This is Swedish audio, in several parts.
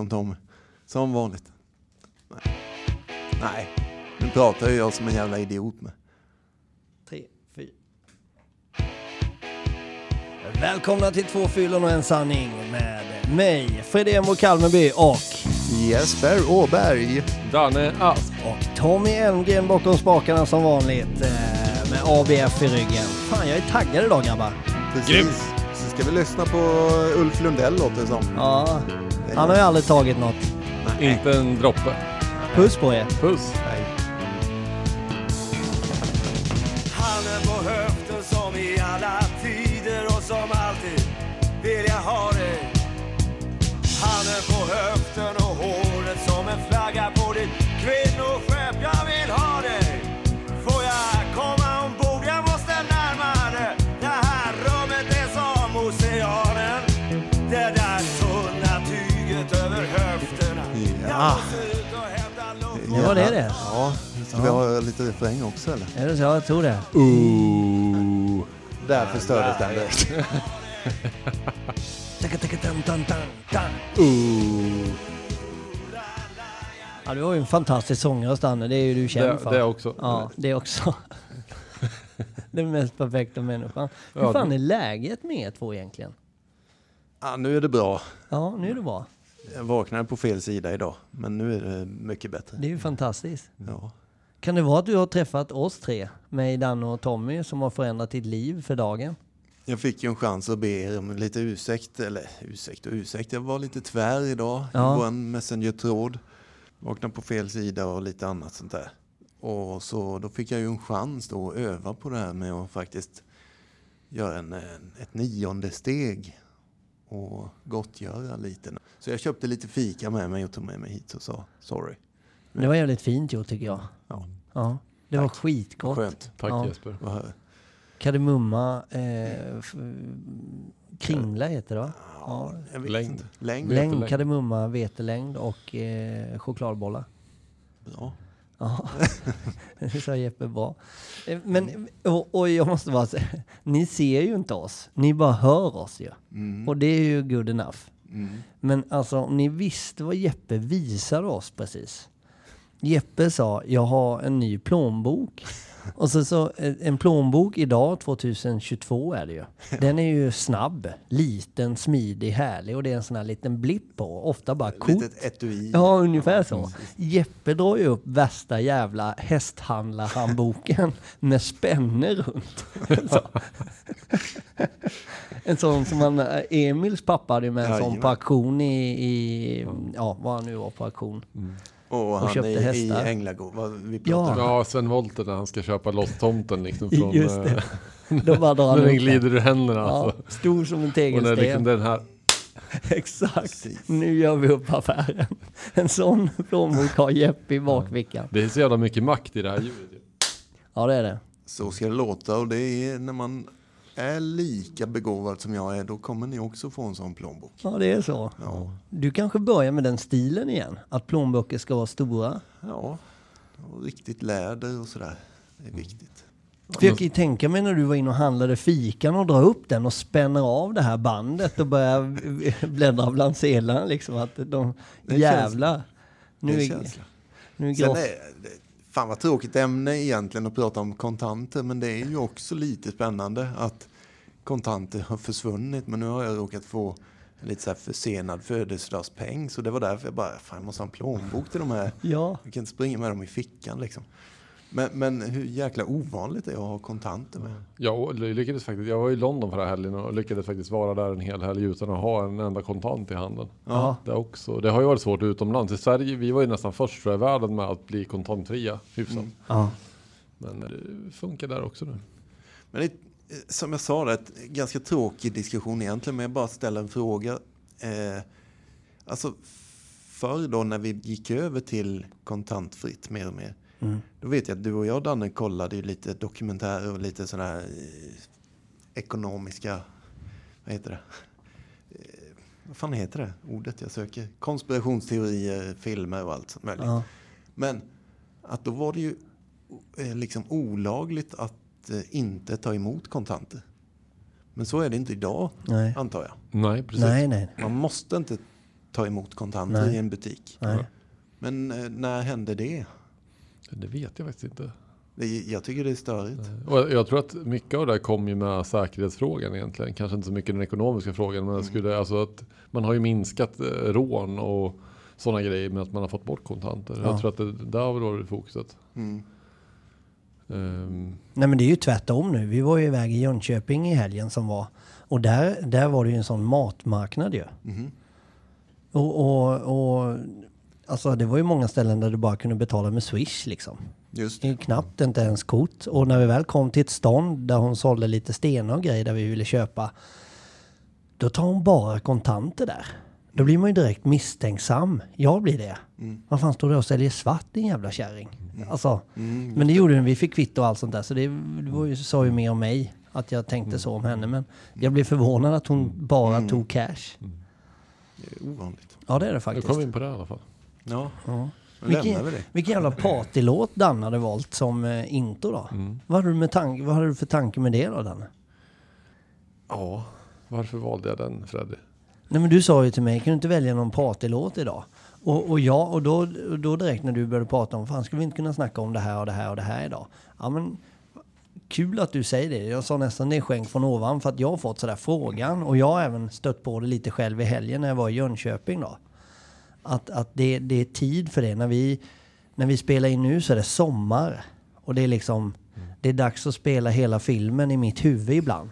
som Tom. Som vanligt. Nej. Nej, nu pratar ju jag som en jävla idiot med. Tre, fyra. Välkomna till Två fyllon och en sanning med mig, Fredemo Kalmeby och, Jesper Åberg. Danne Asp. och Tommy Elmgren bakom spakarna som vanligt eh, med ABF i ryggen. Fan, jag är taggad idag grabbar. Precis. Så ska vi lyssna på Ulf Lundell låter det som. Ja, han har ju aldrig tagit något. Inte en droppe. Puss på er. Puss. Ja, var det det? Ja, ska vi ha lite refräng också eller? Är det så? Jag tror det. Ooh. Där förstördes den tan. Ooh. Ja, du har ju en fantastisk sångröst Danne, det är ju du känd Det, för. det också. Ja, det också. Den mest perfekta människan. Hur Ja, fan det- är läget med er två egentligen? Ja, nu är det bra. Ja, nu är det bra. Jag vaknade på fel sida idag, men nu är det mycket bättre. Det är ju fantastiskt. Ja. Kan det vara att du har träffat oss tre, mig, Danne och Tommy, som har förändrat ditt liv för dagen? Jag fick ju en chans att be er om lite ursäkt, eller ursäkt och ursäkt. Jag var lite tvär idag Ja. i vår messenger-tråd. Vaknade på fel sida och lite annat sånt där. Och så då fick jag ju en chans då att öva på det här med att faktiskt göra en, en, ett nionde steg och gottgöra lite. Så jag köpte lite fika med mig och tog med mig hit och sa sorry. Det var jävligt fint gjort tycker jag. Ja, Ja, det var Tack. skitgott. skönt. Tack Ja. Jesper. Kardemumma, eh, kringla heter det va? Ja, jag vet Längd. inte. Längd. Längd, Vetelängd. kardemumma, vetelängd och eh, chokladbollar. Bra. Ja, det sa Jeppe bra. Eh, Men, och, och jag måste bara säga, ni ser ju inte oss, ni bara hör oss ju. Mm. Och det är ju good enough. Mm. Men alltså om ni visste vad Jeppe visade oss precis. Jeppe sa, jag har en ny plånbok. Och så, så eh, en plånbok idag, 2022 är det ju. Den är ju snabb, liten, smidig, härlig och det är en sån här liten blipp på. Ofta bara kort. Litet etui. Ja, ungefär så. Jeppe drar ju upp värsta jävla hästhandlarhandboken med spänne runt. så. En sån som man, Emils pappa hade med en sån på auktion i, i, ja vad han nu var på auktion. Och han köpte är i hästar. Änglagård. Vad vi Ja. om. Ja, Sven Wollter när han ska köpa loss tomten liksom från... Just eh, det. Då bara drar När den glider ur händerna Ja, alltså. stor som en Och när tegelsten. liksom den här... Exakt. Precis. Nu gör vi upp affären. En sån plånbok har Jeppe i bakfickan. Det är så jävla mycket makt i det här ljudet. ju. Ja, det är det. Så ska det låta och det är när man är lika begåvad som jag är, då kommer ni också få en sån plånbok. Ja, det är så. Ja, Du kanske börjar med den stilen igen? Att plånböcker ska vara stora? ja. Och riktigt läder och sådär. Det är viktigt. För jag kan ju tänka mig när du var inne och handlade fikan och drar upp den och spänner av det här bandet och börjar bläddra bland sedlarna liksom. Att de, jävlar. Nu det är känsla. nu är Sen är fan vad tråkigt ämne egentligen att prata om kontanter, men det är ju också lite spännande att kontanter har försvunnit. Men nu har jag råkat få lite så här försenad födelsedagspeng, så det var därför jag bara, fan jag måste ha en plånbok till de här. Ja, Jag kan inte springa med dem i fickan liksom. Men, men hur jäkla ovanligt det är att ha kontanter med. Jag lyckades faktiskt, jag var i London förra helgen och lyckades faktiskt vara där en hel helg utan att ha en enda kontant i handen. ja. Det, också, det har ju varit svårt utomlands. I Sverige, vi var ju nästan först i världen med att bli kontantfria hyfsat. ja. Men det funkar där också nu. Men det, som jag sa, det är ett ganska tråkig diskussion egentligen, men jag bara ställer en fråga. Eh, alltså, förr då när vi gick över till kontantfritt mer och mer, Mm. då vet jag att du och jag Danne kollade ju lite dokumentärer och lite sådana här eh, ekonomiska, vad heter det? Eh, vad fan heter det ordet jag söker? Konspirationsteorier, filmer och allt sånt möjligt. ja. Men att då var det ju eh, liksom olagligt att eh, inte ta emot kontanter. Men så är det inte idag, Nej. antar jag. Nej, precis. nej, nej. Man måste inte ta emot kontanter Nej. i en butik. Nej. Men eh, när hände det? Det vet jag faktiskt inte. Jag tycker det är störigt. Och jag- tror att mycket av det här kom ju med säkerhetsfrågan egentligen. Kanske inte så mycket den ekonomiska frågan. Men jag skulle, alltså att man har ju minskat eh, rån och sådana grejer med att man har fått bort kontanter. Ja. Jag tror att det där har varit fokuset. Mm. Ehm, Nej men det är ju tvärtom nu. Vi var ju iväg i Jönköping i helgen som var. Och där, där var det ju en sån matmarknad ju. Mhm. Och, och, och alltså det var ju många ställen där du bara kunde betala med Swish liksom. Just Det är knappt inte ens kort. Och när vi väl kom till ett stånd där hon sålde lite stenar och grejer där vi ville köpa. Då tar hon bara kontanter där. Då blir man ju direkt misstänksam. Jag blir det. Mm. Vad fan står du och säljer svart din jävla kärring? Alltså, Mm. men det gjorde den. Vi fick kvitto och allt sånt där. Så det, det var ju, sa ju mer om mig. Att jag tänkte så om henne. Men jag blev förvånad att hon bara Mm. tog cash. Det är ovanligt. Ja det är det nu faktiskt. kom vi in på det i alla fall. Ja, Ja. nu Vilken- vi det. Vilken jävla partylåt Danne hade valt som eh, intro då. Mm. Vad, hade du med tanke, vad hade du för tanke med det då Danne? Ja, varför valde jag den Freddy? Nej men du sa ju till mig, kan du inte välja någon partylåt idag? Och, och ja, och då, då direkt när du började prata om, fan skulle vi inte kunna snacka om det här och det här och det här idag? Ja men kul att du säger det. Jag sa nästan det är skänk från ovan för att jag har fått sådär frågan och jag har även stött på det lite själv i helgen när jag var i Jönköping då. Att, att det, det är tid för det. När vi, när vi spelar in nu så är det sommar. Och det är liksom, det är dags att spela hela filmen i mitt huvud ibland.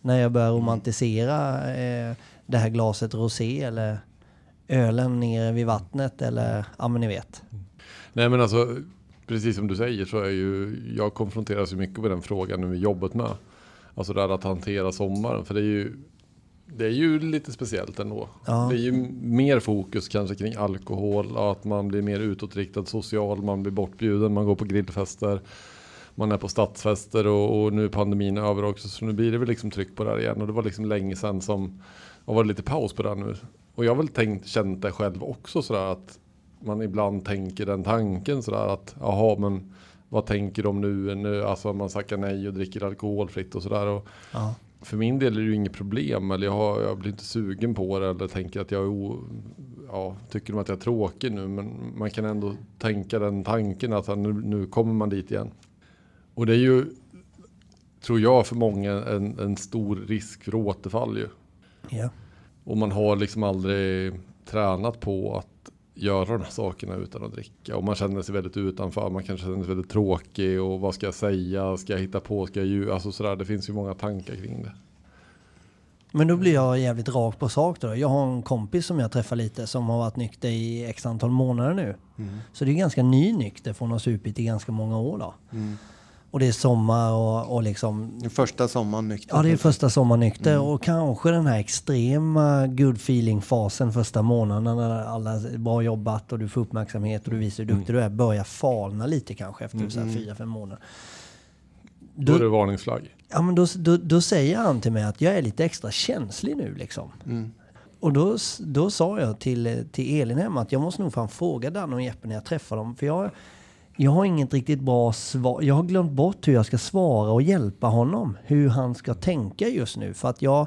När jag börjar romantisera eh, det här glaset rosé eller ölen nere vid vattnet eller, ja men ni vet. Nej men alltså, precis som du säger så är ju, jag konfronteras ju mycket med den frågan nu i jobbet med. Alltså det här att hantera sommaren, för det är ju, det är ju lite speciellt ändå. Ja. Det är ju mer fokus kanske kring alkohol, att man blir mer utåtriktad social, man blir bortbjuden, man går på grillfester. Man är på stadsfester och, och nu är pandemin över också så nu blir det väl liksom tryck på det här igen och det var liksom länge sedan som det var lite paus på det nu. Och jag har väl tänkt, känt det själv också sådär att man ibland tänker den tanken sådär att jaha men vad tänker de nu? nu alltså man tackar nej och dricker alkoholfritt och sådär. Och Ja. för min del är det ju inget problem eller jag, har, jag blir inte sugen på det eller tänker att jag är o, ja, tycker de att jag är tråkig nu men man kan ändå tänka den tanken att nu, nu kommer man dit igen. Och det är ju tror jag för många en, en stor risk för återfall ju. Ja. Och man har liksom aldrig tränat på att göra de här sakerna utan att dricka. Och man känner sig väldigt utanför, man kanske känner sig väldigt tråkig och vad ska jag säga, ska jag hitta på, ska jag ljuga? Alltså sådär, det finns ju många tankar kring det. Men då blir jag jävligt rak på sak då. Jag har en kompis som jag träffar lite som har varit nykter i x antal månader nu. Mm. Så det är ganska ny nykter från att ha supit i ganska många år då. Mm. Och det är sommar och, och liksom... Den första sommaren nykter. Ja, det är första sommarnykter och kanske den här extrema good feeling-fasen första månaden när alla är bra jobbat och du får uppmärksamhet och du visar hur duktig du är börjar falna lite kanske efter så här fyra, fem månader. Då är det Då, varningsflagg. ja, men då, då, då säger han till mig att jag är lite extra känslig nu liksom. Mm. Och då, då sa jag till, till Elin hemma att jag måste nog fan fråga Danne och Jeppe när jag träffar dem. För jag, jag har inget riktigt bra svar. Jag har glömt bort hur jag ska svara och hjälpa honom. Hur han ska tänka just nu. För att jag,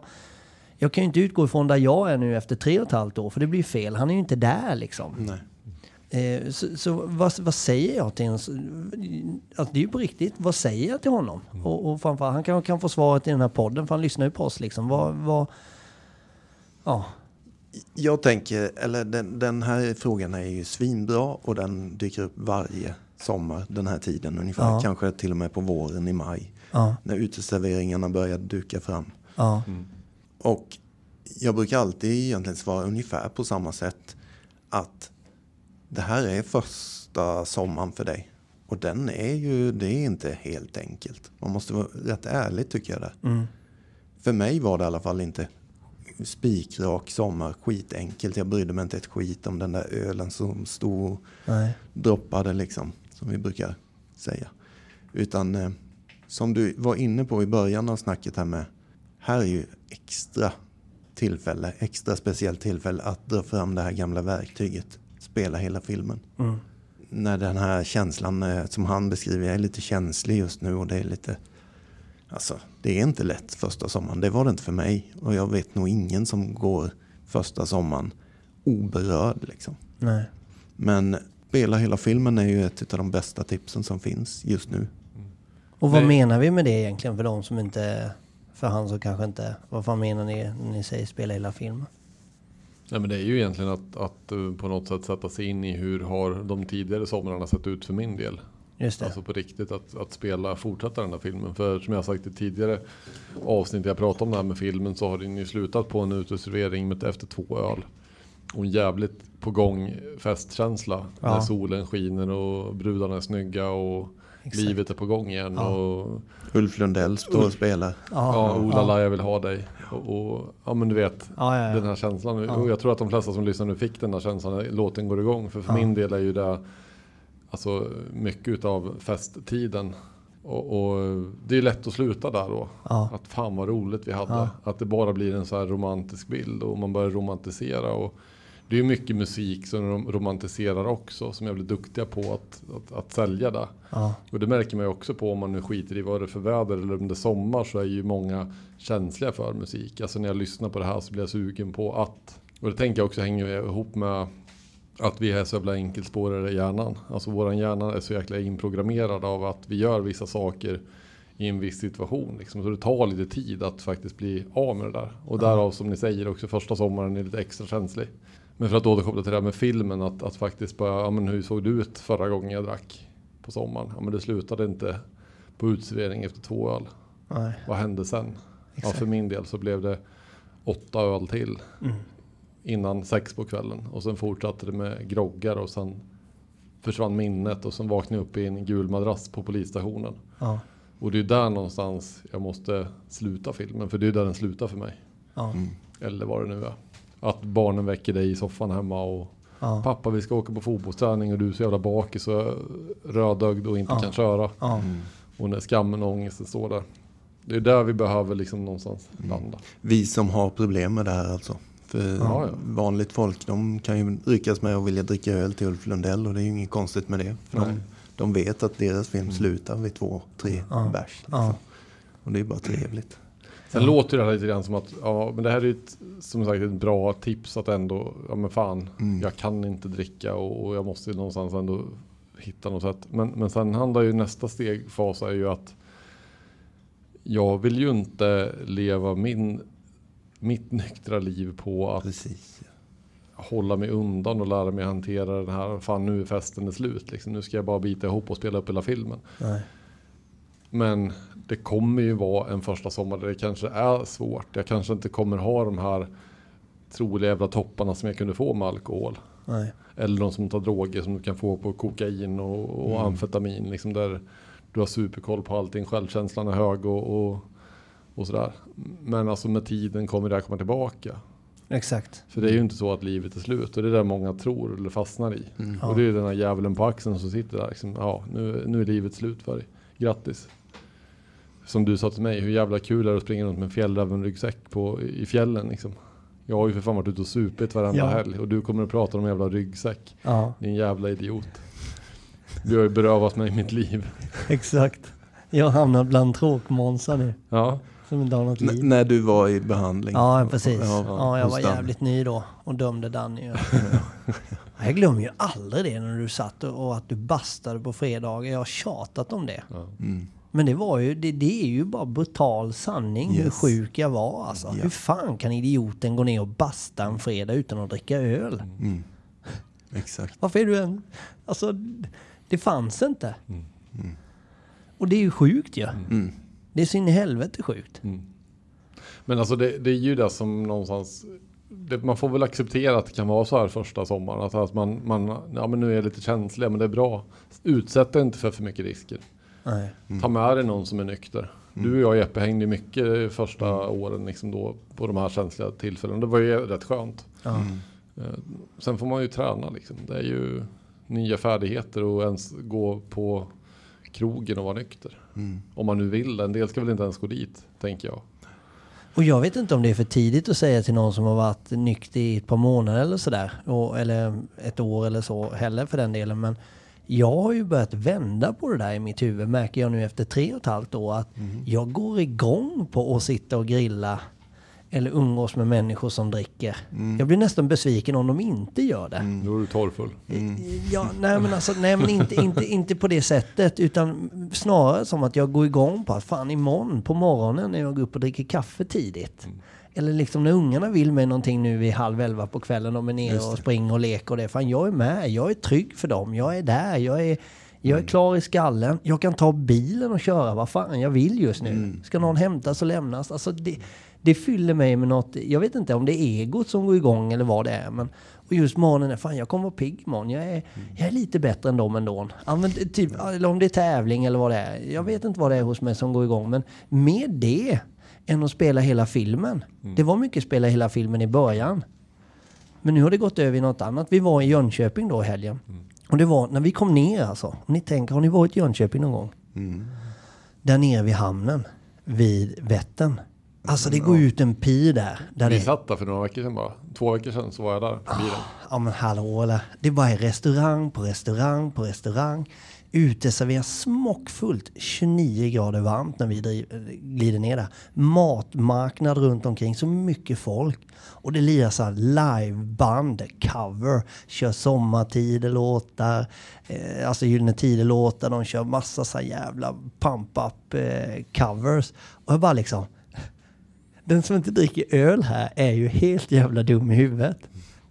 jag kan ju inte utgå ifrån där jag är nu efter tre och ett halvt år. För det blir fel. Han är ju inte där liksom. Nej. Eh, så så vad, vad säger jag till en... Alltså det är ju på riktigt. Vad säger jag till honom? Och, och framförallt, han kan, kan få svaret i den här podden. För han lyssnar ju på oss liksom. Vad... vad ja. Jag tänker, eller den, den här frågan är ju svinbra och den dyker upp varje sommar den här tiden ungefär. Ja. Kanske till och med på våren i maj. Ja. När uteserveringarna börjar duka fram. Ja. Och jag brukar alltid egentligen svara ungefär på samma sätt. Att det här är första sommaren för dig. Och den är ju, det är inte helt enkelt. Man måste vara rätt ärlig tycker jag där. Mm. För mig var det i alla fall inte spikrak sommar, skitenkelt. Jag brydde mig inte ett skit om den där ölen som stod och droppade liksom, som vi brukar säga. Utan eh, som du var inne på i början av snacket här med, här är ju extra tillfälle, extra speciellt tillfälle att dra fram det här gamla verktyget, spela hela filmen. Mm. När den här känslan eh, som han beskriver, är lite känslig just nu och det är lite, alltså det är inte lätt första sommaren, det var det inte för mig. Och jag vet nog ingen som går första sommaren oberörd liksom. Nej. Men spela hela filmen är ju ett av de bästa tipsen som finns just nu. Och vad Nej. menar vi med det egentligen för de som inte... För han som kanske inte... Vad fan menar ni när ni säger spela hela filmen? Nej, men det är ju egentligen att, att eh, på något sätt sätta sig in i hur har de tidigare somrarna sett ut för min del. Just det. Alltså på riktigt att, att spela, fortsätta den här filmen. För som jag sagt i tidigare avsnitt jag pratade om det här med filmen så har den ju slutat på en uteservering med efter två öl. Och en jävligt på gång festkänsla. Ja. När solen skiner och brudarna är snygga och Exakt. livet är på gång igen. Ja. Och Ulf Lundell står och spelar. ja, ja, Ola jag vill ha dig. Och, och ja men du vet. ja, ja, Den här känslan. Ja. Och jag tror att de flesta som lyssnar nu fick den här känslan när låten går igång. För för Ja. min del är ju det alltså, mycket utav festtiden. Och, och det är lätt att sluta där då. ja. Att fan vad roligt vi hade. Ja. Att det bara blir en så här romantisk bild och man börjar romantisera. Och det är mycket musik som de romantiserar också. Som är väldigt duktiga på att, att, att sälja det. ja. Och det märker man ju också på om man nu skiter i vad det är för väder eller om det är sommar så är ju många känsliga för musik. Alltså när jag lyssnar på det här så blir jag sugen på att. Och det tänker jag också hänger ihop med att vi är så jävla enkelspårade i hjärnan. Alltså våran hjärna är så jäkla inprogrammerad av att vi gör vissa saker i en viss situation. Liksom. Så det tar lite tid att faktiskt bli av med det där. Och därav som ni säger också första sommaren är lite extra känslig. Men för att återkoppla till det här med filmen, att, att faktiskt bara, ja men hur såg du ut förra gången jag drack på sommaren? Ja men det slutade inte på utservering efter två öl. Nej. Vad hände sen? Ja Exakt. för min del så blev det åtta öl till Mm. innan sex på kvällen. Och sen fortsatte det med groggar och sen försvann minnet och sen vaknade jag upp i en gul madrass på polisstationen. Ja. Och det är där någonstans jag måste sluta filmen, för det är där den slutar för mig. Ja. Mm. Eller vad det nu är. Att barnen väcker dig i soffan hemma och Ja. pappa vi ska åka på fotbollsträning och du är så jävla bakis och rödögd och inte Ja. kan köra. Ja. Mm. Och när skammen och ångesten står där. Det är där vi behöver liksom någonstans landa. Vi som har problem med det här alltså. För Ja, ja. vanligt folk de kan ju ryckas med att vilja dricka öl till Ulf Lundell och det är ju inget konstigt med det. För de, de vet att deras film slutar vid två, tre Mm. Ja. bärs. Liksom. Ja. Och det är bara trevligt. Sen låter det här lite grann som att, ja men det här är ju ett, som sagt ett bra tips att ändå, ja men fan, Mm. jag kan inte dricka och, och jag måste någonstans ändå hitta något sätt. Men, men sen handlar ju nästa steg, fas är ju att jag vill ju inte leva min, mitt nyktra liv på att Precis. hålla mig undan och lära mig hantera den här, fan nu är festen är slut liksom. Nu ska jag bara bita ihop och spela upp hela filmen. Nej. Men det kommer ju vara en första sommar där det kanske är svårt. Jag kanske inte kommer ha de här troliga jävla topparna som jag kunde få med alkohol. Nej. Eller de som tar droger som du kan få på kokain och, och Mm. amfetamin. Liksom där du har superkoll på allting, självkänslan är hög och, och, och sådär. Men alltså med tiden kommer det här komma tillbaka. Exakt. För det är ju inte så att livet är slut och det är det många tror eller fastnar i. Mm. Och det är den här djävulen på axeln som sitter där. Liksom, ja, nu, nu är livet slut för dig. Grattis. Som du sa till mig, hur jävla kul är det att springa runt med en fjällrävenryggsäck på, i fjällen liksom. Jag har ju för fan varit ute och supit varenda Ja. helg och du kommer att prata om en jävla ryggsäck. Ja, Din jävla idiot. Du har ju berövat mig mitt liv. exakt. Jag har hamnat bland tråkmånsar nu. Ja, Som inte har något N- liv. när du var i behandling. Ja, precis. Ja, Ja, jag var jävligt ny då och dömde Danny. Jag glömmer ju aldrig det när du satt och och att du bastade på fredagar. Jag har tjatat om det. ja. Mm. Men det var ju, det, det är ju bara brutal sanning hur Yes. sjuk jag var alltså. Ja. Hur fan kan idioten gå ner och basta en fredag utan att dricka öl? Mm. Exakt. Varför är du en... Alltså, det fanns inte. Mm. Mm. Och det är ju sjukt ju. Mm. Det är så in i helvete sjukt. Mm. Men alltså det, det är ju det som någonstans det, man får väl acceptera att det kan vara så här första sommaren. Att, att man, man, ja men nu är jag lite känslig, men det är bra. Utsätt dig inte för för mycket risker. Nej. Mm. Ta med dig någon som är nykter. Du och jag Jeppe hängde mycket första åren liksom då på de här känsliga tillfällena. Det var ju rätt skönt. Mm. Eh, Sen får man ju träna liksom. Det är ju nya färdigheter och ens gå på krogen och vara nykter. Mm. Om man nu vill. En del ska väl inte ens gå dit, tänker jag. Och jag vet inte om det är för tidigt att säga till någon som har varit nykter i ett par månader eller sådär. Eller ett år eller så heller för den delen. Men jag har ju börjat vända på det där i mitt huvud märker jag nu efter tre och ett halvt år. Att jag går igång på att sitta och grilla eller umgås med människor som dricker. Mm. Jag blir nästan besviken om de inte gör det. Då är du torrfull. Ja, nej men, alltså, nej, men inte, inte, inte på det sättet utan snarare som att jag går igång på att fan imorgon på morgonen när jag går upp och dricker kaffe tidigt. Eller liksom när ungarna vill mig någonting nu vid halv elva på kvällen. De är nere och springer och leker och det. Fan jag är med, jag är trygg för dem. Jag är där, jag är, jag är klar i skallen. Jag kan ta bilen och köra vad fan jag vill just nu. Ska någon hämtas och lämnas? Alltså det, det fyller mig med något, jag vet inte om det är egot som går igång eller vad det är. Men, och just morgonen, är, fan jag kommer vara pigg imorgon. Jag är, jag är lite bättre än dem ändå. Det- typ, eller om det är tävling eller vad det är. Jag vet inte vad det är hos mig som går igång. Men med det än att spela hela filmen. Det var mycket spela hela filmen i början. Men nu har det gått över i något annat. Vi var i Jönköping då i helgen. Och det var när vi kom ner alltså. Om ni tänker, har ni varit i Jönköping någon gång? Där nere vid hamnen. Vid Vättern. Alltså det går ut en pir där. där Vi det, satt där för några veckor sedan bara. Två veckor sedan så var jag där på bilen. Ja men hallå eller? Det bara är restaurang på restaurang på restaurang. Uteserveras smockfullt. 29 grader varmt när vi glider ner där. Matmarknad runt omkring. Så mycket folk. Och det lirar så här liveband, cover. Kör sommartidelåtar, Eh, alltså Gyllene Tider-låtar. De kör massa så här jävla pump-up eh, covers. Och jag bara liksom... Den som inte dricker öl här är ju helt jävla dum i huvudet.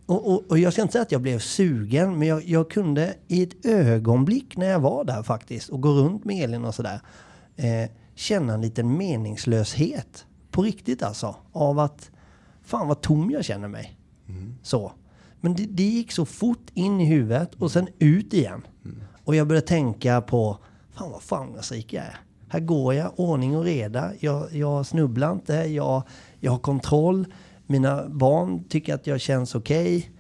Och, och, och jag ska inte säga att jag blev sugen, men jag, jag kunde i ett ögonblick när jag var där faktiskt och gå runt med Elin och sådär eh, känna en liten meningslöshet. På riktigt alltså. Av att fan vad tom jag känner mig. Så. Men det, det gick så fort in i huvudet och sen ut igen. Och jag började tänka på fan vad framgångsrik jag är. Här går jag, ordning och reda. Jag, jag snubblar inte, jag, jag har kontroll. Mina barn tycker att jag känns okej.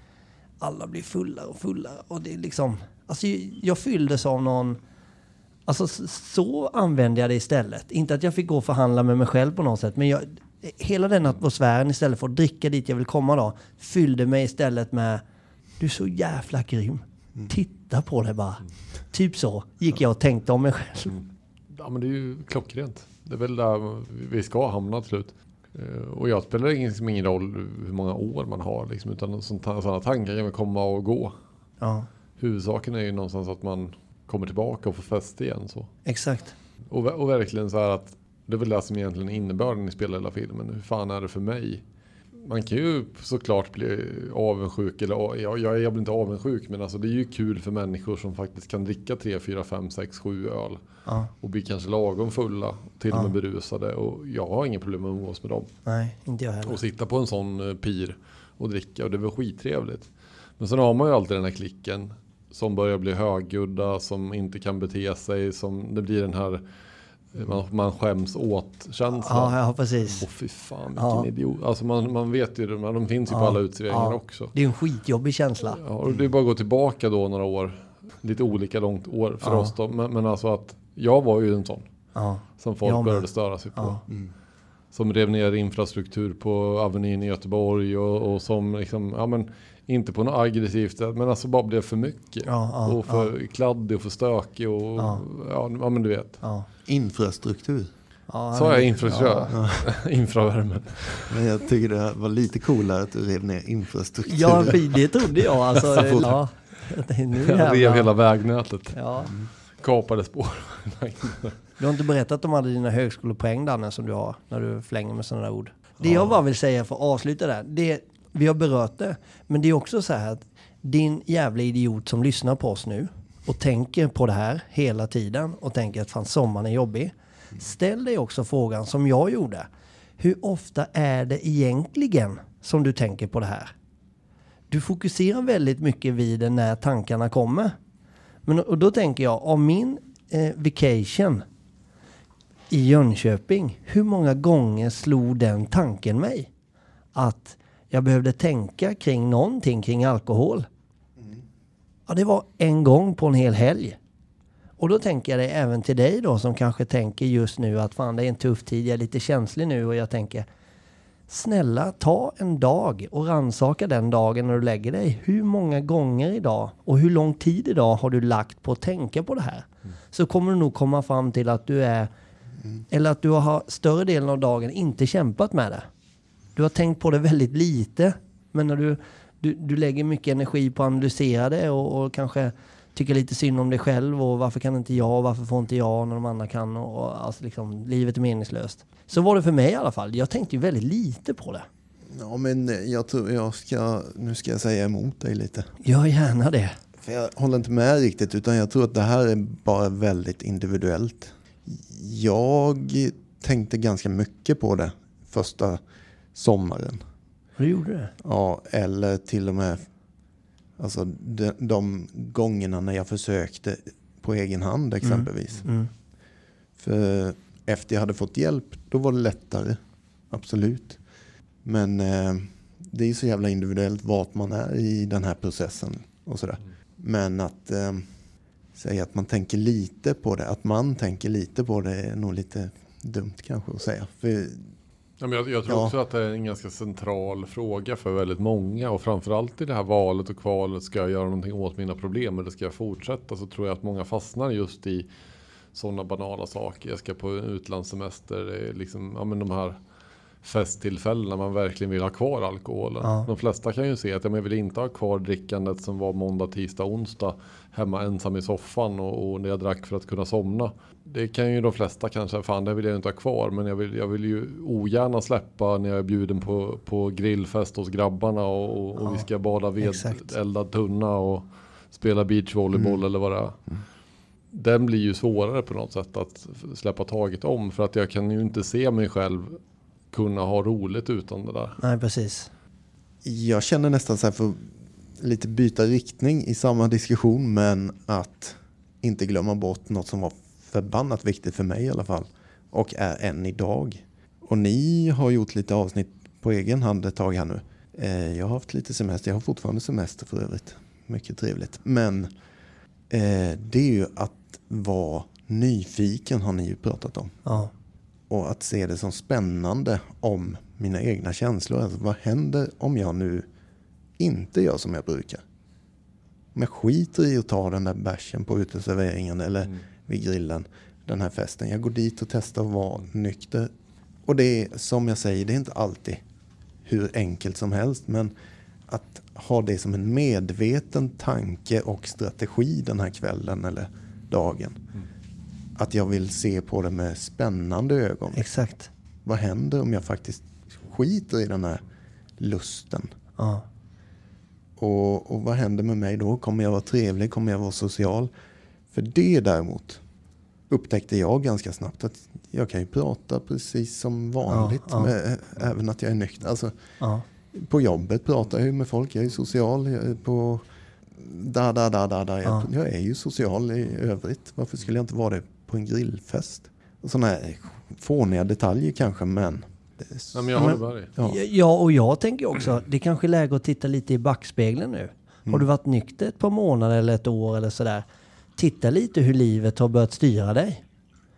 Alla blir fullare och fullare. Och det är liksom, alltså jag fylldes av någon... Alltså så använde jag det istället. Inte att jag fick gå och förhandla med mig själv på något sätt. Men jag, hela den atmosfären istället för att dricka dit jag vill komma då. Fyllde mig istället med du är så jävla grym. Titta på det bara. Typ så gick jag och tänkte om mig själv. Ja men det är ju klockrent. Det är väl där vi ska hamna till slut. Eh, Och jag spelar ingen, ingen roll hur många år man har liksom, utan sådana tankar kan komma och gå. Ja, Huvudsaken är ju någonstans att man kommer tillbaka och får fäste igen så. exakt. Och, och verkligen så här att det är väl det som egentligen innebörden i filmen. Hur fan är det för mig? Man kan ju såklart bli avundsjuk, eller jag, jag, jag blir inte avundsjuk, men alltså det är ju kul för människor som faktiskt kan dricka 3, 4, 5, 6, 7 öl. Ja, Och bli kanske lagom fulla, till och Ja. med berusade. Och jag har inga problem med att umgås med dem. nej, inte jag heller. Och sitta på en sån eh, pir och dricka och det var skittrevligt. Men sen har man ju alltid den här klicken som börjar bli högljudda, som inte kan bete sig, som det blir den här man, man skäms åt känslan. Ja, ja precis. Åh fy fan vilken Ja. idiot. Alltså man, man vet ju, de, de finns ju på Ja. alla uteserveringar Ja. också. Det är en skitjobbig känsla. Ja, och det är bara att gå tillbaka då några år. Lite olika långt år för Ja. oss då. Men, men alltså att jag var ju en sån Ja, som folk började störa sig på. Ja. Som rev ner infrastruktur på Avenyn i Göteborg och, och som liksom, ja men inte på något aggressivt sätt, men alltså bara blev för mycket. Ja, ja, och för kladdig och för stökig och Ja. ja. Ja, men du vet. ja. Infrastruktur. ja Sa jag infrastruktur? Infravärme. Men jag tycker det var lite coolare att du rev ner infrastruktur. Ja, det trodde jag. Alltså, ja. Nu Jag rev hela vägnätet. Ja. Kapade spår. Du har inte berättat om alla dina högskolepoäng Danne som du har när du flänger med sådana där ord. Det jag bara vill säga för att avsluta där, det, vi har berört det, men det är också så här att din jävla idiot som lyssnar på oss nu och tänker på det här hela tiden och tänker att fan sommaren är jobbig. Ställ dig också frågan som jag gjorde. Hur ofta är det egentligen som du tänker på det här? Du fokuserar väldigt mycket vid det när tankarna kommer. Men och då tänker jag, av min eh, vacation i Jönköping, hur många gånger slog den tanken mig? Att jag behövde tänka kring någonting kring alkohol. Ja, det var en gång på en hel helg. Och då tänker jag det även till dig då som kanske tänker just nu att fan det är en tuff tid, jag är lite känslig nu och jag tänker Snälla, ta en dag och ransaka den dagen när du lägger dig. Hur många gånger idag och hur lång tid idag har du lagt på att tänka på det här? Så kommer du nog komma fram till att du är, eller att du har större delen av dagen inte kämpat med det. Du har tänkt på det väldigt lite. Men när du, du, du lägger mycket energi på att analysera det och, och kanske tycker lite synd om dig själv och varför kan inte jag varför får inte jag när de andra kan och, och alltså liksom, livet är meningslöst. Så var det för mig i alla fall. Jag tänkte ju väldigt lite på det. Ja, men jag tror jag ska, nu ska jag säga emot dig lite. Gör gärna det. För jag håller inte med riktigt utan jag tror att det här är bara väldigt individuellt. Jag tänkte ganska mycket på det första sommaren. Du gjorde det? Ja, eller till och med alltså, de, de gångerna när jag försökte på egen hand exempelvis. Mm. För efter jag hade fått hjälp, då var det lättare. Absolut. Men eh, det är ju så jävla individuellt vart man är i den här processen och sådär. Men att eh, säga att man tänker lite på det, att man tänker lite på det är nog lite dumt kanske att säga. För, Ja, jag, jag tror Ja. också att det är en ganska central fråga för väldigt många och framförallt i det här valet och kvalet. Ska jag göra någonting åt mina problem eller ska jag fortsätta? Så tror jag att många fastnar just i sådana banala saker. Jag ska på utlandssemester. Liksom, ja, men de här festtillfällena man verkligen vill ha kvar alkoholen. Ja. De flesta kan ju se att ja, jag vill inte ha kvar drickandet som var måndag, tisdag, onsdag hemma ensam i soffan och, och när jag drack för att kunna somna. Det kan ju de flesta kanske, fan det vill jag inte ha kvar men jag vill, jag vill ju ogärna släppa när jag är bjuden på, på grillfest hos grabbarna och, och, och vi ska bada ved, exakt. eldad tunna och spela beachvolleyboll Mm. eller vad det är. Den blir ju svårare på något sätt att släppa taget om för att jag kan ju inte se mig själv kunna ha roligt utan det där. Nej, precis. jag känner nästan så här för lite byta riktning i samma diskussion men att inte glömma bort något som var förbannat viktigt för mig i alla fall och är än idag. Och ni har gjort lite avsnitt på egen hand ett tag här nu. Eh, Jag har haft lite semester, jag har fortfarande semester för övrigt. Mycket trevligt. Men eh, det är ju att vara nyfiken har ni ju pratat om. Ja. Och att se det som spännande om mina egna känslor. Alltså, vad händer om jag nu inte gör som jag brukar? Om jag skiter i att ta den där bärsen på uteserveringen eller vid grillen, den här festen. Jag går dit och testar att vara nykter. Och det är som jag säger, det är inte alltid hur enkelt som helst. Men att ha det som en medveten tanke och strategi den här kvällen eller dagen. Att jag vill se på det med spännande ögon. Exakt. Vad händer om jag faktiskt skiter i den här lusten? Ja. Och, och vad händer med mig då? Kommer jag vara trevlig? Kommer jag vara social? För det däremot upptäckte jag ganska snabbt att jag kan ju prata precis som vanligt. Ja, ja. Med, även att jag är nykter. Alltså, Ja. på jobbet pratar jag ju med folk. Jag är ju social. Jag är på da, da, da, da, da. Jag, Ja. jag är ju social i övrigt. Varför skulle jag inte vara det på en grillfest? Sådana här fåniga detaljer kanske, men... Det är, Ja, men jag håller med dig. ja. Ja, och jag tänker också, det kanske är läge att titta lite i backspegeln nu. Har du varit nykter ett par månader eller ett år eller sådär? Titta lite hur livet har börjat styra dig.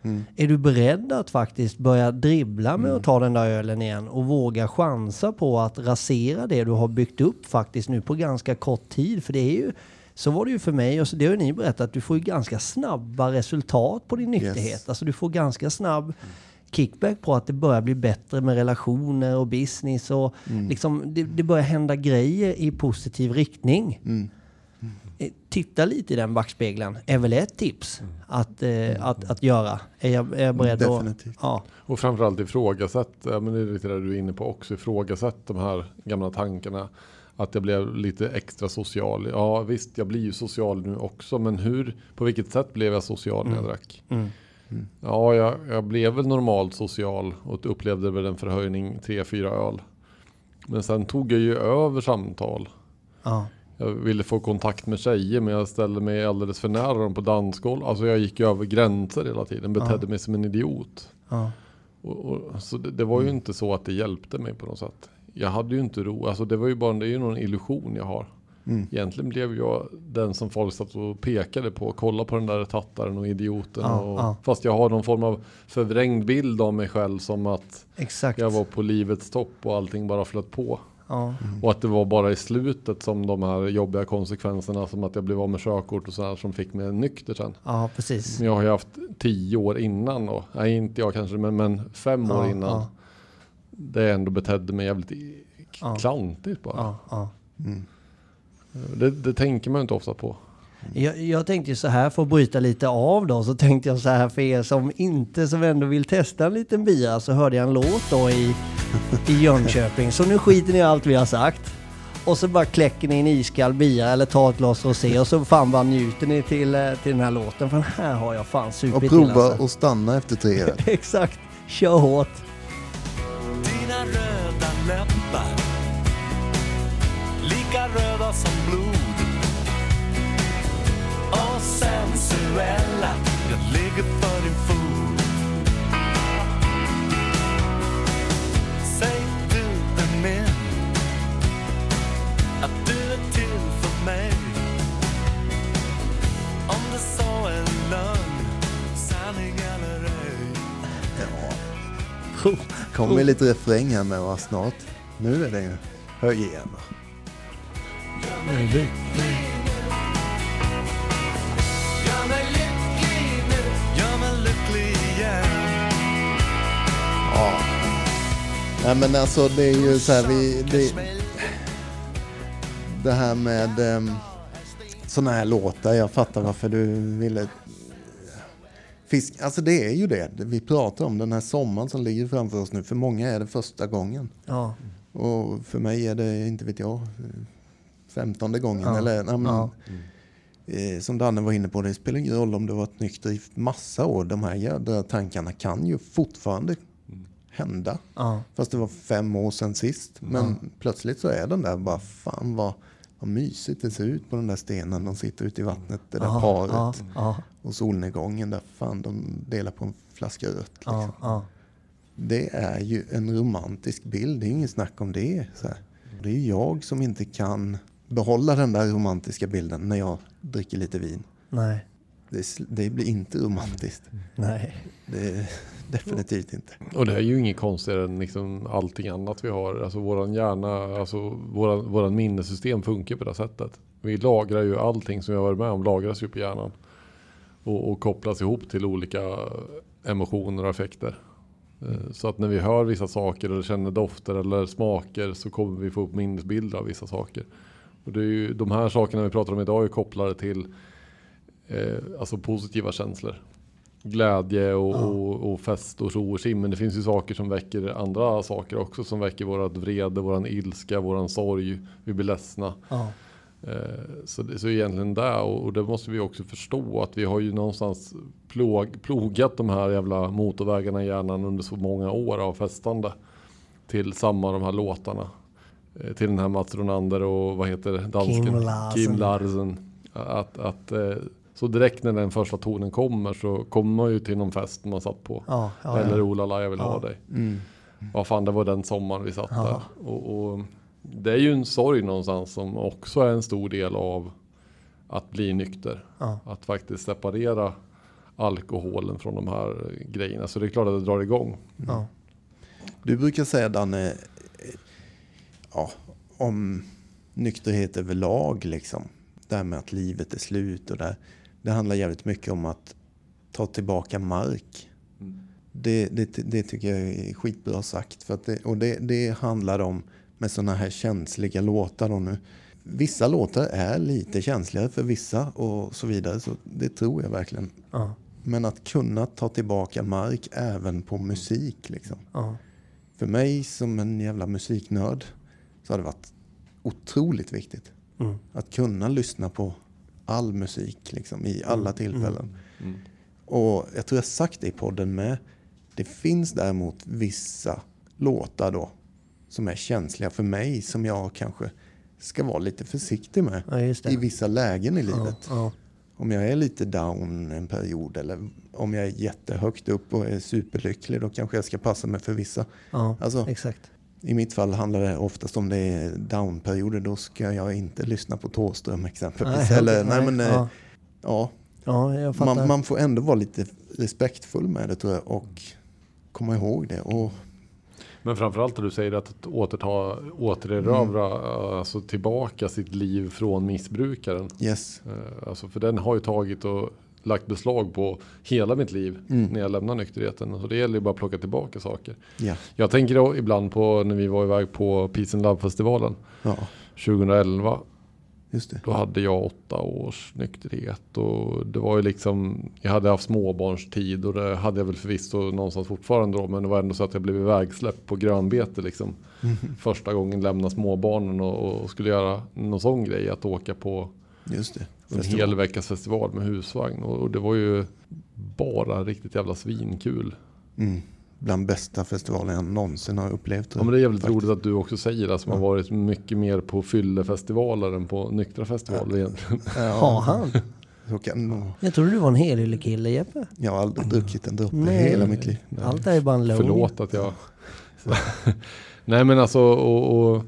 Mm. Är du beredd att faktiskt börja dribbla med att ta den där ölen igen och våga chansa på att rasera det du har byggt upp faktiskt nu på ganska kort tid? För det är ju, så var det ju för mig och det har ju ni berättat, du får ju ganska snabba resultat på din nykterhet. Yes. Alltså du får ganska snabb kickback på att det börjar bli bättre med relationer och business och liksom det, det börjar hända grejer i positiv riktning. Mm. Eh, Titta lite i den backspegeln är väl ett tips att, eh, att, att göra. Är jag, är jag beredd Definitivt. att... Ja, Och framförallt ifrågasätt, ja, men det är lite det du är inne på också, ifrågasätt de här gamla tankarna. Att jag blev lite extra social. Ja visst, jag blir ju social nu också, men hur, på vilket sätt blev jag social när jag drack? Mm. Ja, jag, jag blev väl normalt social och upplevde väl en förhöjning 3-4 öl. Men sen tog jag ju över samtal. ja, Jag ville få kontakt med tjejer men jag ställde mig alldeles för nära dem på dansgolv. Alltså jag gick över gränser hela tiden, betedde mig som en idiot. ja. Och, och, så det, det var ju inte så att det hjälpte mig på något sätt. Jag hade ju inte ro, alltså det var ju bara det är ju någon illusion jag har. Mm. Egentligen blev jag den som folk satt och pekade på. Kolla på den där tattaren och idioten. Ja, och, ja. Fast jag har någon form av förvrängd bild av mig själv som att Exakt. jag var på livets topp och allting bara flöt på. Ja, Och att det var bara i slutet som de här jobbiga konsekvenserna som att jag blev av med körkort och sådär som fick mig nykter sen. ja, precis. Men jag har ju haft tio år innan då. Nej inte jag kanske men, men fem år Ja, innan. ja. det ändå betedde mig jävligt Ja. klantigt bara. Ja, ja. Mm. Det, det tänker man ju inte ofta på. Jag, jag tänkte ju så här för att bryta lite av då, så tänkte jag så här för er som inte, som ändå vill testa en liten bira, så hörde jag en låt då i, i Jönköping. Så nu skiter ni i allt vi har sagt. Och så bara kläcker ni en iskall bira eller tar ett glas rosé och så fan bara njuter ni till, eh, till den här låten. För den här har jag fan Och supit till prova alltså. att stanna efter tre öl. Exakt, kör hårt. Dina röda läppar Lika röda som blod Och sensuella Jag ligger för din fot Kommer lite refräng här med va snart. Nu är det ju höj igen. igen Ja. Nej men alltså det är ju så här vi... Det, det här med ehm, um, sådana här låtar. Jag fattar varför du ville... Fisk, alltså det är ju det vi pratar om. Den här sommaren som ligger framför oss nu. För många är det första gången. Ja, Och för mig är det, inte vet jag, femtonde gången. Ja. Eller, nej, men, Ja. eh, som Danne var inne på, det spelar ingen roll om du har varit nykter i massa år. De här jädra tankarna kan ju fortfarande hända. Fast det var fem år sedan sist. Men plötsligt så är den där bara, fan vad, vad mysigt det ser ut på den där stenen. De sitter ute i vattnet, det där ja, paret. ja, Och solnedgången där, fan de delar på en flaska rött. Liksom. Det är ju en romantisk bild, det är inget snack om det. Så här. Det är ju jag som inte kan behålla den där romantiska bilden när jag dricker lite vin. Nej, Det, det blir inte romantiskt. nej. Det definitivt inte. Och det är ju inget konstigare än liksom allting annat vi har. Alltså våran hjärna, alltså våran, våran minnessystem funkar på det här sättet. Vi lagrar ju allting som vi har varit med om lagras ju på hjärnan. Och, och kopplas ihop till olika emotioner och effekter. Eh, så att när vi hör vissa saker eller känner dofter eller smaker så kommer vi få upp minnesbilder av vissa saker. Och det är ju, de här sakerna vi pratar om idag är kopplade till eh, alltså positiva känslor. Glädje och, och, och fest och ro och sim. Men det finns ju saker som väcker andra saker också. Som väcker vårat vrede, våran ilska, våran sorg. Vi blir ledsna. Ja, Eh, Så det så egentligen där och och det måste vi också förstå att vi har ju någonstans plåg, plogat de här jävla motorvägarna i hjärnan under så många år av festande. Till samma de här låtarna. Eh, Till den här Mats Ronander och vad heter det? dansken? Kim Larsen. Kim Larsen. Att, att, eh, så direkt när den första tonen kommer så kommer man ju till någon fest man satt på. ja, ja, Eller ja. oh la la, jag vill ha Ja. dig. Mm. Vad fan det var den sommaren vi satt Ja. där. Och, och det är ju en sorg någonstans som också är en stor del av att bli nykter. Ja. Att faktiskt separera alkoholen från de här grejerna. Så det är klart att det drar igång. ja. Du brukar säga Danne, ja, om nykterhet överlag liksom. Det här med att livet är slut och det. Det handlar jävligt mycket om att ta tillbaka mark. Det, det, det tycker jag är skitbra sagt. För att det, och det, det handlar om med sådana här känsliga låtar. Då nu. Vissa låtar är lite känsligare för vissa och så vidare. Så det tror jag verkligen. ja, Men att kunna ta tillbaka mark även på musik. Liksom. ja. För mig som en jävla musiknörd så har det varit otroligt viktigt. Mm. Att kunna lyssna på all musik liksom, i alla tillfällen. Mm. Och jag tror jag sagt det i podden med. Det finns däremot vissa låtar då som är känsliga för mig som jag kanske ska vara lite försiktig med ja i vissa lägen i ja, livet. ja, Om jag är lite down en period eller om jag är jättehögt upp och är superlycklig då kanske jag ska passa mig för vissa. ja, Alltså, exakt. I mitt fall handlar det oftast om det är downperioder. Då ska jag inte lyssna på Thåström exempelvis. Nej, Eller, okej, nej, men, eh, ja. ja, ja, jag fattar. man, man får ändå vara lite respektfull med det tror jag och komma ihåg det. Och, Men framförallt när du säger att återta, återerövra alltså tillbaka sitt liv från missbrukaren. yes, Eh, Alltså för den har ju tagit och lagt beslag på hela mitt liv när jag lämnar nykterheten. Så det gäller ju bara att plocka tillbaka saker. Ja. Jag tänker ibland på när vi var iväg på Peace and Love-festivalen ja, 2011. just det. Då hade jag åtta års nykterhet och det var ju liksom, jag hade haft småbarnstid och det hade jag väl förvisso någonstans fortfarande då, men det var ändå så att jag blev ivägsläppt på grönbete liksom. Första gången lämna småbarnen och, och skulle göra någon sån grej, att åka på Just det. En hel veckas festival med husvagn och, och det var ju bara riktigt jävla svinkul. Mm. Bland bästa festivalen jag någonsin har upplevt. Ja men det är jävligt Faktiskt. roligt att du också säger det, som har varit mycket mer på fyllefestivaler än på nyktra festivaler egentligen. Har han? Kan Jag trodde du var en helyllekille Jeppe. Jag har aldrig druckit en droppe i Nej. hela mitt liv. Allt är ju bara en low. Förlåt att jag... Nej men alltså och, och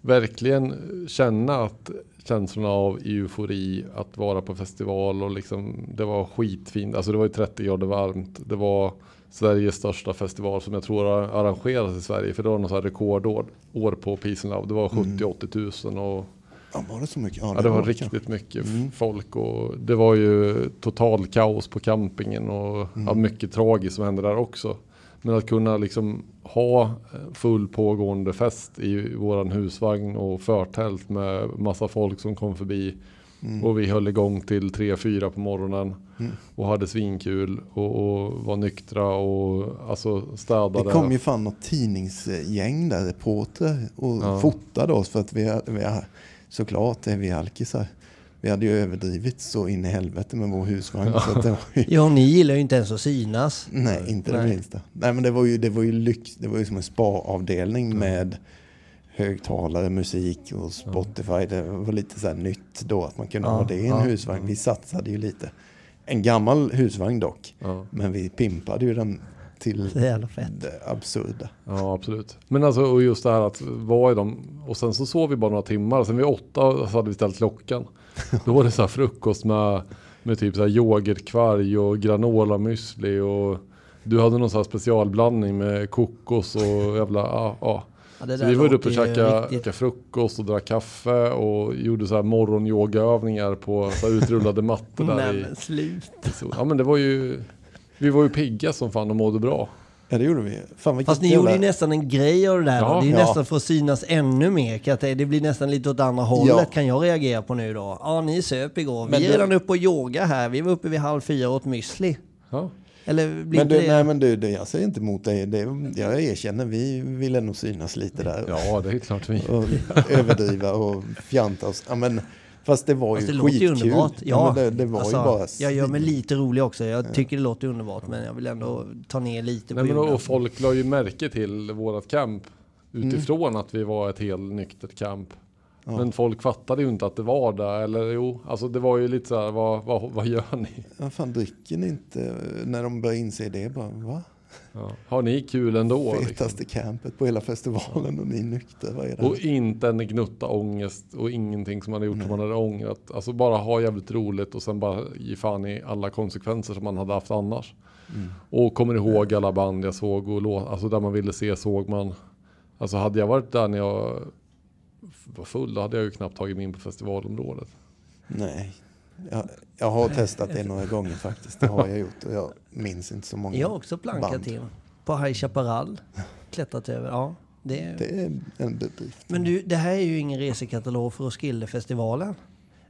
verkligen känna att känslorna av eufori att vara på festival och liksom det var skitfint. Alltså det var ju 30 grader varmt. Det var Sveriges största festival som jag tror har arrangerats i Sverige. För det var något så här rekordår år på Peace and Love. Det var 70-80 tusen och Ja, var det så mycket? Ja, det var kanske. riktigt mycket Mm. folk och det var ju total kaos på campingen och ja, Mm. mycket tragiskt som hände där också. Men att kunna liksom ha eh, full pågående fest i våran husvagn och förtält med massa folk som kom förbi. Mm. Och vi höll igång till 3-4 på morgonen Mm. och hade svinkul och, och var nyktra och alltså städade. Det kom ju fan något tidningsgäng där, reporter, och Ja. fotade oss för att vi, vi såklart är vi alkisar. Vi hade ju överdrivit så in i helvete med vår husvagn. Så att det var ju, Ja, ni gillar ju inte ens att synas. nej, inte det Nej. minsta. Nej, men det var ju, det var ju lyx. Det var ju som en spa-avdelning med högtalare, musik och Spotify. Det var lite så här nytt då att man kunde Ja, ha det i en ja, husvagn. Vi satsade ju lite. En gammal husvagn dock. Ja. Men vi pimpade ju den till Det absurda. Ja, absolut. Men alltså, och just det här att vara i dem. Och sen så sov vi bara några timmar. Sen vid åtta så hade vi ställt klockan. Då var det så här frukost med, med typ så här yoghurtkvarg och granola müsli och du hade någon så här specialblandning med kokos och jävla, ja, ja. Ja, Så vi var uppe och käkade frukost och drack kaffe och gjorde så här morgonyogaövningar på så här utrullade mattor där Nej i, men sluta. Ja men det var ju, vi var ju pigga som fan och mådde bra. Ja, det gjorde vi. Fan, Fast ni gjorde ju nästan en grej av det där. Ja, det är ju ja. nästan för att synas ännu mer. Det blir nästan lite åt andra hållet Ja. kan jag reagera på nu då. Ja, ni söp igår. Men vi är det- redan uppe och yoga här. Vi var uppe vid halv fyra och åt müsli. Ja. Eller blir Men du, det... nej men du, det, jag säger inte emot dig. Det, jag erkänner, vi ville nog synas lite där. ja, det är klart vi. Och överdriva och fjanta oss. Ja, men, fast det var Fast det ju låter ju skitkul. underbart. Ja, men det, det var alltså, ju bara... Jag gör mig lite rolig också. Jag tycker det låter underbart men jag vill ändå ta ner lite Nej, på men och folk la ju märke till vårat camp utifrån att vi var ett helt nyktert camp. Ja. Men folk fattade ju inte att det var det. Eller jo, alltså det var ju lite så här, vad, vad, vad gör ni? Vad fan dricker ni inte när de börjar inse det? Bara, va? Ja. Har ni kul ändå? Liksom? Fetaste campet på hela festivalen och ni är nyktra. Vad är det? Och inte en gnutta ångest och ingenting som man hade gjort som man hade ångrat. Alltså bara ha jävligt roligt och sen bara ge fan i alla konsekvenser som man hade haft annars. Mm. Och kommer ihåg alla band jag såg och låt, alltså där man ville se såg man. Alltså hade jag varit där när jag var full då hade jag ju knappt tagit mig in på festivalområdet. Nej. Jag, jag har testat det några gånger faktiskt. Det har jag gjort och jag minns inte så många Jag har också plankat band. in. På High Chaparral. Klättrat över. Ja, det är... Det är en bedrift. Men du, det här är ju ingen resekatalog för Roskildefestivalen.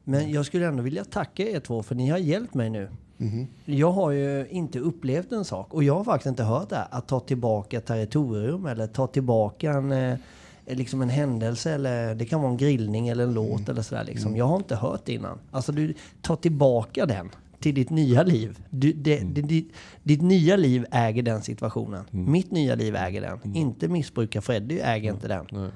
Men jag skulle ändå vilja tacka er två för ni har hjälpt mig nu. Mhm. Jag har ju inte upplevt en sak och jag har faktiskt inte hört det här, att ta tillbaka territorium eller ta tillbaka en, eh, liksom en händelse eller det kan vara en grillning eller en låt eller sådär liksom. Jag har inte hört det innan. Alltså du, ta tillbaka den till ditt nya liv. Du, det, det, ditt, ditt nya liv äger den situationen. Mitt nya liv äger den. Inte missbrukar Freddy äger inte den.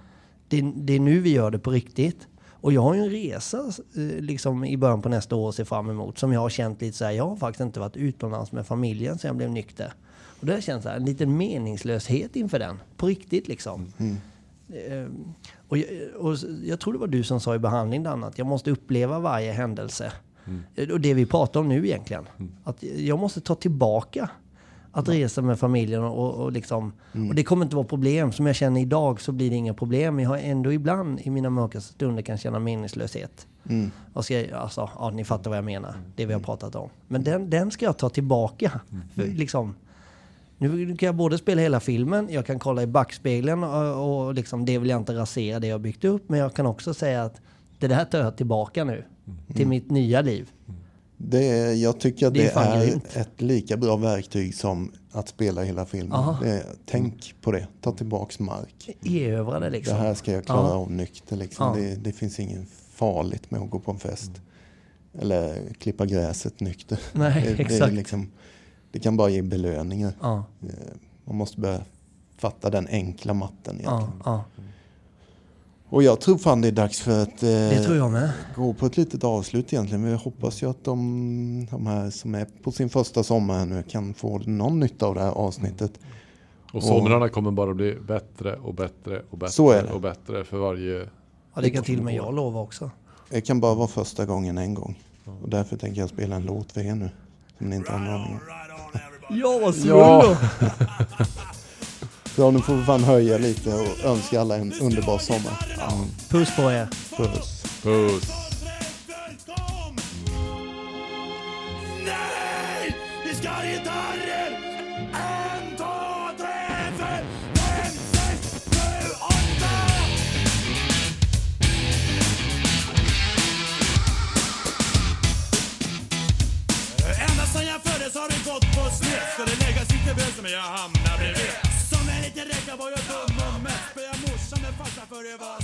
Det, det är nu vi gör det på riktigt. Och jag har ju en resa eh, liksom i början på nästa år att se fram emot som jag har känt lite så här. Jag har faktiskt inte varit utomlands med familjen sedan jag blev nykter. Och det har så här, en liten meningslöshet inför den. På riktigt liksom. Eh, och, jag, och jag tror det var du som sa i behandling Dan, att jag måste uppleva varje händelse. Eh, Och det vi pratar om nu egentligen. Att jag måste ta tillbaka att resa med familjen och, och liksom... Och det kommer inte vara problem. Som jag känner idag så blir det inga problem. Jag har ändå ibland i mina mörkaste stunder kan känna meningslöshet. Mm. Och ska, alltså, ja, ni fattar vad jag menar. Det vi har pratat om. Men den, den ska jag ta tillbaka. För, liksom, nu kan jag både spela hela filmen, jag kan kolla i backspegeln och, och liksom, det vill jag inte rasera det jag byggt upp. Men jag kan också säga att det där tar jag tillbaka nu. Till mitt nya liv. Det är, jag tycker att Det det, är grymt. ett lika bra verktyg som att spela hela filmen. Är, tänk på det, ta tillbaks mark. Erövra det liksom. Det här ska jag klara av nykter. Liksom. Det, det finns inget farligt med att gå på en fest. Eller klippa gräset nykter. Nej, det, det, är exakt. liksom, det kan bara ge belöningar. Ja, Eh, Man måste börja fatta den enkla matten egentligen. ja, ja. Och jag tror fan det är dags för att Det eh, tror jag med. gå på ett litet avslut egentligen. Vi hoppas ju att de, de här som är på sin första sommar här nu kan få någon nytta av det här avsnittet. Och somrarna kommer bara bli bättre och bättre och Så är bättre det. och bättre för varje... Ja, det kan till och med jag lova också. Det kan bara vara första gången en gång. Och därför tänker jag spela en låt för er nu. Som ni inte har en aning om. Ja, vad Ja. Så nu får vi fan höja lite och önska alla en underbar sommar. Puss på er. Puss. Puss! Nej! Vi ska ha gitarrer! Läggas inte som men jag hamnar bredvid. Som en liten räka var jag dum och mest. Spöade morsan med farsan för det var.